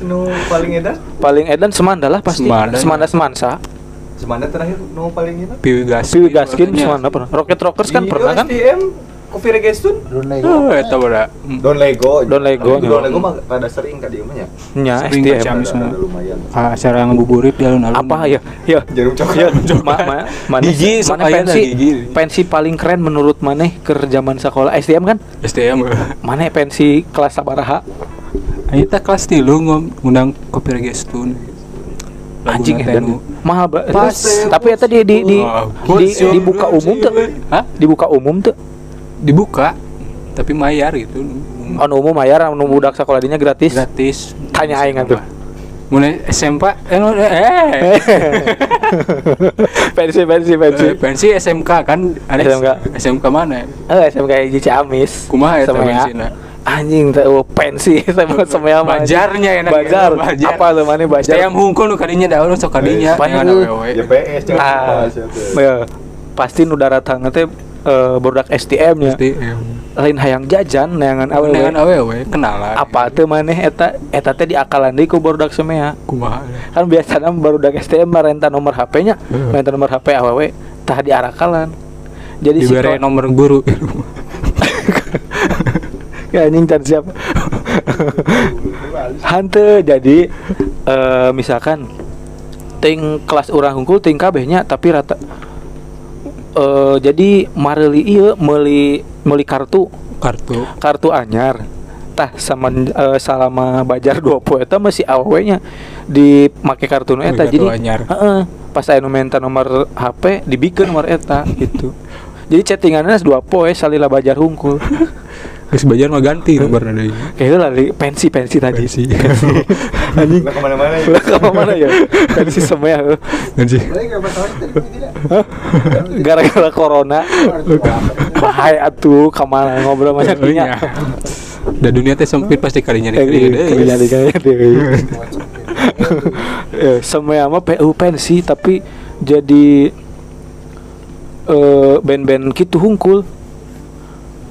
nu paling edan paling edan semanda lah pasti Semanda. semanda semansa Semana terakhir nu paling edan Piwi gas. Piwi Gaskin semanda pernah Rocket Rockers kan Iya, pernah kan STM Kopi Regestun Drone Lego. Oh, eta beda. Don Lego Don Lego, Don ya. Lego mah rada sering ka dieu mah nya nya Sering STM. Kami semua. Lumayan Ah, acara ngabuburit di alun-alun. apa ya ya jarum ya coklat ma, ma, mana Gigi, mana pensi pensi paling keren menurut maneh ke zaman sekolah STM kan STM. mana pensi kelas sabaraha Ayo kita kelas tilu ngom- ngundang kopi regestun. anjing edan Natenu. mahal ba- Pas. tapi eta di di di, di, bos, dibuka umum tuh Hah? dibuka umum tuh Dibuka. Tapi mayar gitu. anu umum bayar anu budak sekolah dinya gratis Gratis. tanya aing atuh Mulai SMP eh, no, eh. pensi pensi pensi Eh, pensi SMK kan ada SMK. SMK mana eh SMK hiji Ciamis kumaha eta Semea. Anjing teh oh, pensi sama semua mah. bajarnya enak. Bajar. Bajar. Apa lu mana bajar. Saya hungkul nu kadinya daun sok kadinya. JPS jangan ah. Lupa, sia teh. ya, pasti nu datang teh eh, budak STM nya. Lain hayang jajan neangan awewe. dengan awewe kenalan apa teh maneh eta eta teh diakalan deui ku barudak semea. Kumaha kan biasanya barudak STM mah renta nomor HP-nya Heeh. renta nomor HP awewe tah diarakalan jadi si nomor guru ya anjing can siapa? Hante jadi eh, misalkan ting kelas orang hungkul ting kabehnya tapi rata eh jadi mareli iya meuli meuli kartu. Kartu. Kartu anyar. Tah sama eh, salama bajar dua poe eta masih awenya di make kartu nu eta. Jadi anyar. heeh pas aya nu minta nomor HP dibikeun nomor eta gitu. Jadi chattingannya dua poe salila bajar hungkul geus bajar mah ganti nomorna deui Kayaknya lari pensi pensi tadi Pensi. Anjing. Udah ke mana-mana ya Udah ke mana ya? Pensi semua ya. Tadi tidak? Gara-gara corona. Bahaya atuh ke mana ngobrol banyak Oh, iya. Da dunia teh sempit pasti kalinya Eh, deui. kalinya di kalinya deui. Eh, Semua mah PU pensi tapi jadi eh band-band gitu hungkul.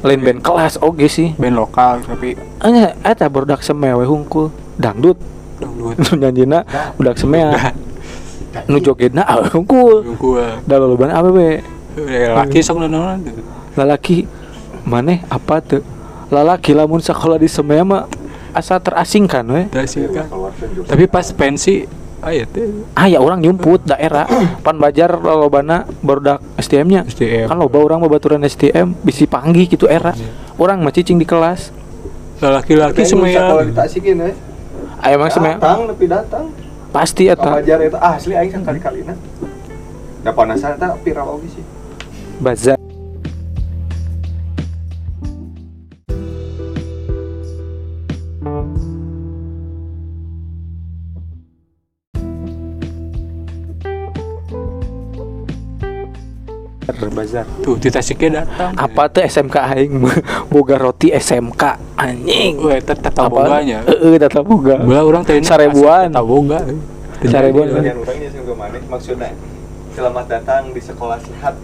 Lain band kelas oge sih. band lokal tapi Anya eta barudak semea we hungkul. Dangdut. dangdut Nu nyanjina budak semea. Nu jogetna hungkul. Da loloban apa we? laki sok naon lalaki maneh apa tuh lalaki lamun sekolah di semea mah asa terasingkan we kan tapi pas pensi teh. Ah ya orang nyumput daerah. Pan bajar lolobana barudak STM nya STM. kan loba orang babaturan STM bisi panggih gitu era. Orang mah cicing di kelas. Laki-laki Kalau semua ditasikin we ah emang semea datang tapi datang. Pasti eta. Kabajar itu asli aing sakali-kalina da panasan eta viral oge sih. Bazar bazar tuh di Tasiknya datang apa tuh SMK aing boga roti SMK anjing Wah, eta tata boganya. heeh tata boga Bela orang teh Sarebuan. tata boga. Sarebuan. Yang orangnya sih ke mana maksudnya selamat datang di sekolah sehat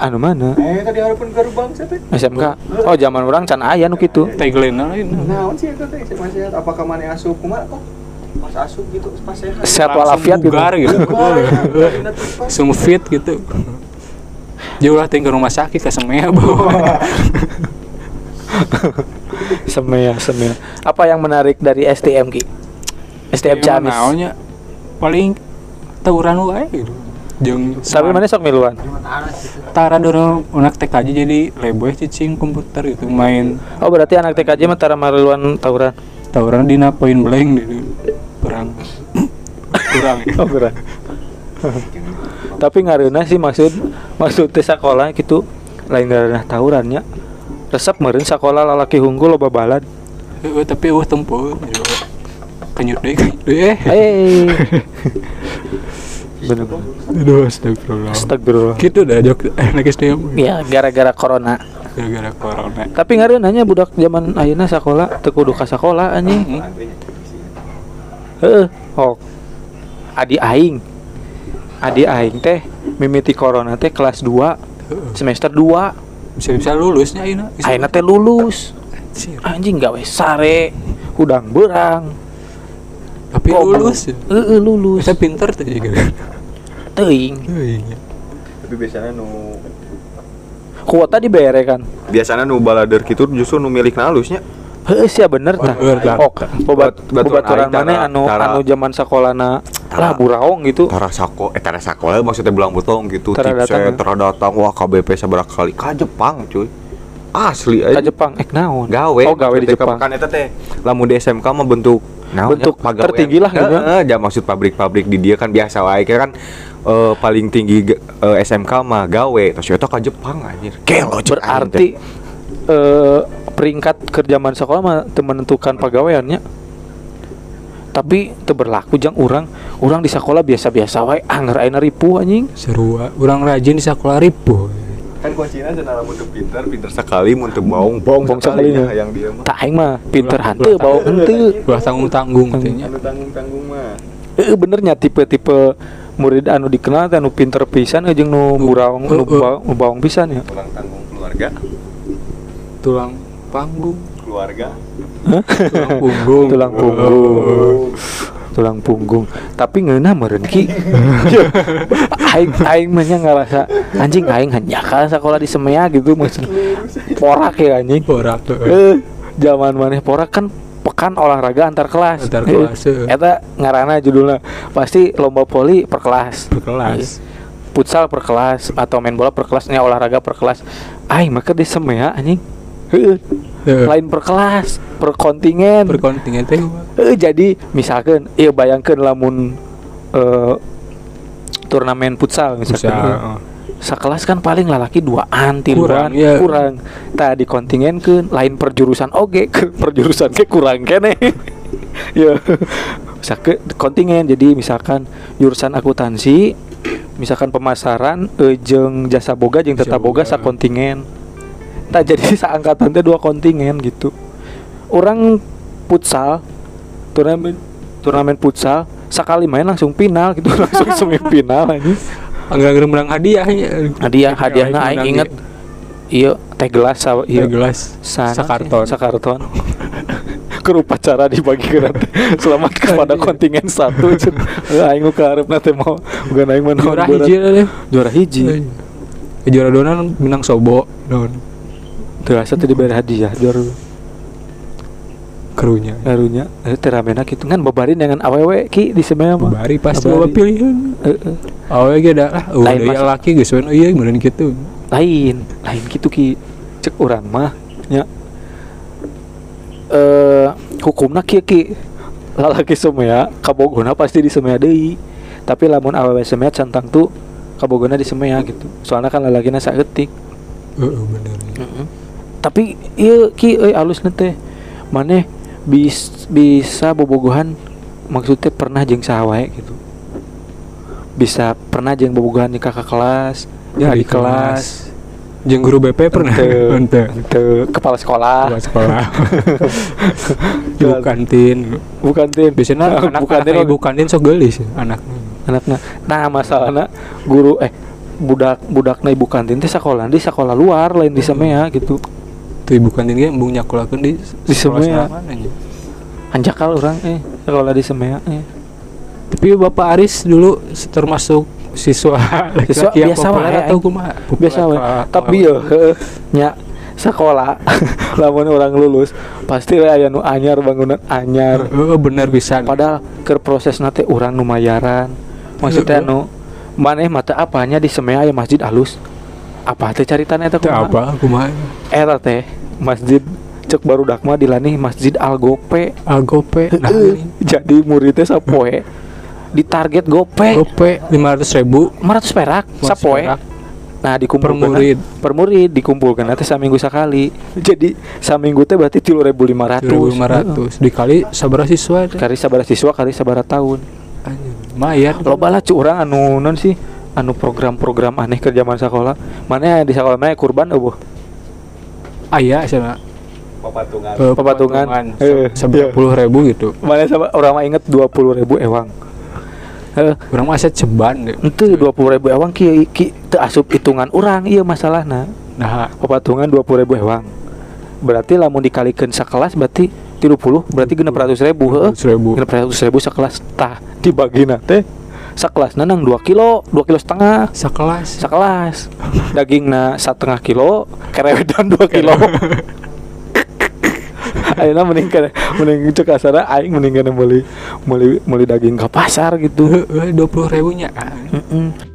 anu mana eh tadi harapun gerbang saya teh SMK oh zaman orang can aya nu kitu Tagline lain. naon sih itu teh SMA sehat apakah mana asup kumaha kok pas asup gitu pas sehat Sehat walafiat gitu. bugar gitu. Bugar, ya. Fit gitu. Jauh lah ting ke rumah sakit ke semea semea semea apa yang menarik dari STM ki? STM Ciamis Naonnya paling tawuran wae gitu. Jeung tapi mana sok miluan? Tara dorong anak TKJ jadi leboy cicing komputer gitu main. Oh berarti anak TKJ mah tara mariluan tawuran? Tawuran dina point blank gitu. Perang. Kurang. oh berat tapi ngareuna sih maksud maksud teh sekolah gitu lain ngareuna tawurannya resep meureun sekolah lalaki hunggul loba balad Eh, tapi tempur. gitu. Kenyut deui, kenyut deui. Eh. eh bener Aduh, astagfirullah. astagfirullah Gitu dah jok anak SDM. ya gara-gara corona Gara-gara corona. tapi ngareunanya budak zaman ayeuna sekolah teu kudu ka sekolah anjing Hmm. Heeh. Oh. Adi aing. Adi aing teh mimiti corona teh kelas 2 semester 2. Bisa bisa lulusnya ayeuna. Ayeuna teh lulus. Anjing gawe sare, hudang berang. Tapi lulus. Heeh, lulus. Bisa pinter tuh juga. Teuing. Tapi biasanya nu Kuota dibere kan. biasanya nu balader gitu justru nu milik halusnya. Heeh sih bener tah. Oh, bobaturan aing tara- mana anu anu zaman sakolana Tara- lah buraong gitu. Tara sako, eh tara sako lah maksudnya belang butong gitu. Tara datang, ya. tara datang wah KBP seberapa kali ka Jepang cuy. Asli Ka aja. Jepang eh naon? gawe Oh, gawe di Jepang. kan eta teh lamun di SMK mah bentuk naon Bentuk ya, tertinggi lah gitu. Heeh, ja maksud pabrik-pabrik di dia kan biasa wae kan eh, paling tinggi ge- eh, SMK mah gawe terus eta ka Jepang anjir aing Berarti eh peringkat kerjaan sekolah mah menentukan pagaweannya. Tapi teu berlaku jang urang, urang di sekolah biasa-biasa wae anger ayeuna ripuh anjing. Seru. ah. Urang rajin di sekolah ripuh. kan kuncinya cenah lamun pinter pinter sekali mun teu baung baung Baung sekali sekali, nya yang dia mah Tak aing mah pinter hanteu bawa henteu. Ulah tanggung-tanggung katanya. anu tanggung-tanggung mah Heeh benernya tipe-tipe murid anu dikenal anu pinter pisan jeung nu buraong nu Heeh. ba- nu baong pisan ya. ulang tanggung keluarga Tulang panggung. Keluarga Tulang punggung. Tulang punggung. Tulang punggung. Tapi ngeunah meureun ki. aing aing mah nya ngarasa anjing aing hanya kan sekolah di Semea gitu maksud porak ya anjing. Borak tuh. Eh, zaman maneh porak kan pekan olahraga antar kelas. Antar kelas, eh. Eta ngaranna judulnya pasti lomba poli per kelas. Per kelas. Eh, Futsal per kelas atau main bola per kelasnya olahraga per kelas. Aing maka di Semea anjing. Lain per kelas, per kontingen. Per kontingen teh. Eh, jadi misalkan iya bayangkan lamun eh, turnamen futsal misalkan Futsal, oh. sekelas kan paling lalaki duaan tiluan Kurang, iya. kurang tak di kontingen ke lain perjurusan oge ke perjurusan ke kurang kene ya bisa ke kontingen jadi misalkan jurusan akuntansi misalkan pemasaran eh, jeung jasa boga tata Jasa boga boga. sa kontingen tak jadi seangkatan teh dua kontingen gitu. Orang futsal turnamen turnamen futsal sekali main langsung final gitu langsung semifinal aja Anggar menang hadiahnya. hadiah hadiahnya aing inget. iya teh gelas saw Iya. Gelas. sana Sakarton. sakarton ke upacara dibagi ke nanti selamat kepada kontingen satu aing lu karep nanti mau bukan aing mah naon Juara hiji juara hiji. Juara dona menang sobo. Daun. Terasa tadi diberi hadiah juara Kerunya. karunya eh teramena gitu kan babarin dengan awewe ki di semea mah. Bari pasti bawa pilihan. Eh, eh. Awe ge da lah. Oh, Lain mas- laki geus we iya meureun kitu. lain. Lain gitu ki. Cek orang mah nya. Eh hukumna kieu ki. Lalaki semea kabogona pasti di semea deui. Tapi lamun awewe semea cantang tuh kabogona di semea gitu. Soalnya kan lalakina saeutik. Heeh bener. Tapi iya ki euy alus teh maneh bis, bisa bobogohan maksudnya pernah jeung sahawae gitu bisa pernah jeung bobogohan di kakak kelas Ya, di kelas Jeung guru BP pernah. Henteu. kepala sekolah Buat sekolah. Ibu kantin. bukan tin Biasanya anak bukan anak tin ibu kantin sok geulis anaknya. anaknya nah masalahnya guru eh budak budakna ibu kantin teh sekolah di sekolah luar lain di semea gitu Tuh ibu kantin ge embung nyakulakeun di Di mana nya. anjakal orang eh sekolah di semea eh. Tapi Bapak Aris dulu termasuk siswa Siswa yang biasa populer wae, atau kumaha? biasa we tapi yo heuh, nya sekolah. Lamun orang lulus pasti we aya nu anyar bangunan anyar. Heeh, bener bisa. padahal ke proses nate orang nu mayaran. Maksudnya nu maneh mata apanya di semea aya masjid alus apa teh caritana eta Teu kumaha? apa kumaha? Eta teh masjid cek baru dakma dilani masjid Al Gope. Algope. Nah, jadi muridnya sapoe di target Gope Gope 500 ribu 500 perak sapoe. Nah dikumpulkan Per murid. per murid dikumpulkan nanti saminggu sekali. Jadi saminggu teh berarti 3500. 2500 dikali sabaraha siswa? Kali sabaraha siswa kali sabaraha tahun. Anjir, Lumayan. Loba lah cu urang anu non sih anu program-program aneh ke zaman sekolah. Mana di sekolah mana kurban eueuh. Aya sana. papatungan eh, Pepatungan. Eh, Seberapa puluh ribu gitu. Mana sama orang mah inget 20.000 ewang. Heeh. Orang mah aset ceban deh. Ente dua puluh ribu ewang ki ki teu asup hitungan orang iya masalahna Nah, pepatungan dua puluh ribu ewang berarti lamun dikalikan sekelas berarti tiga puluh berarti genep ratus ribu heeh. 100.000. genep ratus ribu sekelas tah dibagi teh sekelas nanang dua kilo dua kilo setengah Sekelas. sekelas dagingna setengah kilo kerewedan dua kilo Ayeuna mending kene mending cek asara aing mending kene meuli meuli meuli daging ke pasar gitu Heeh, 20 ribunya. Mm-mm.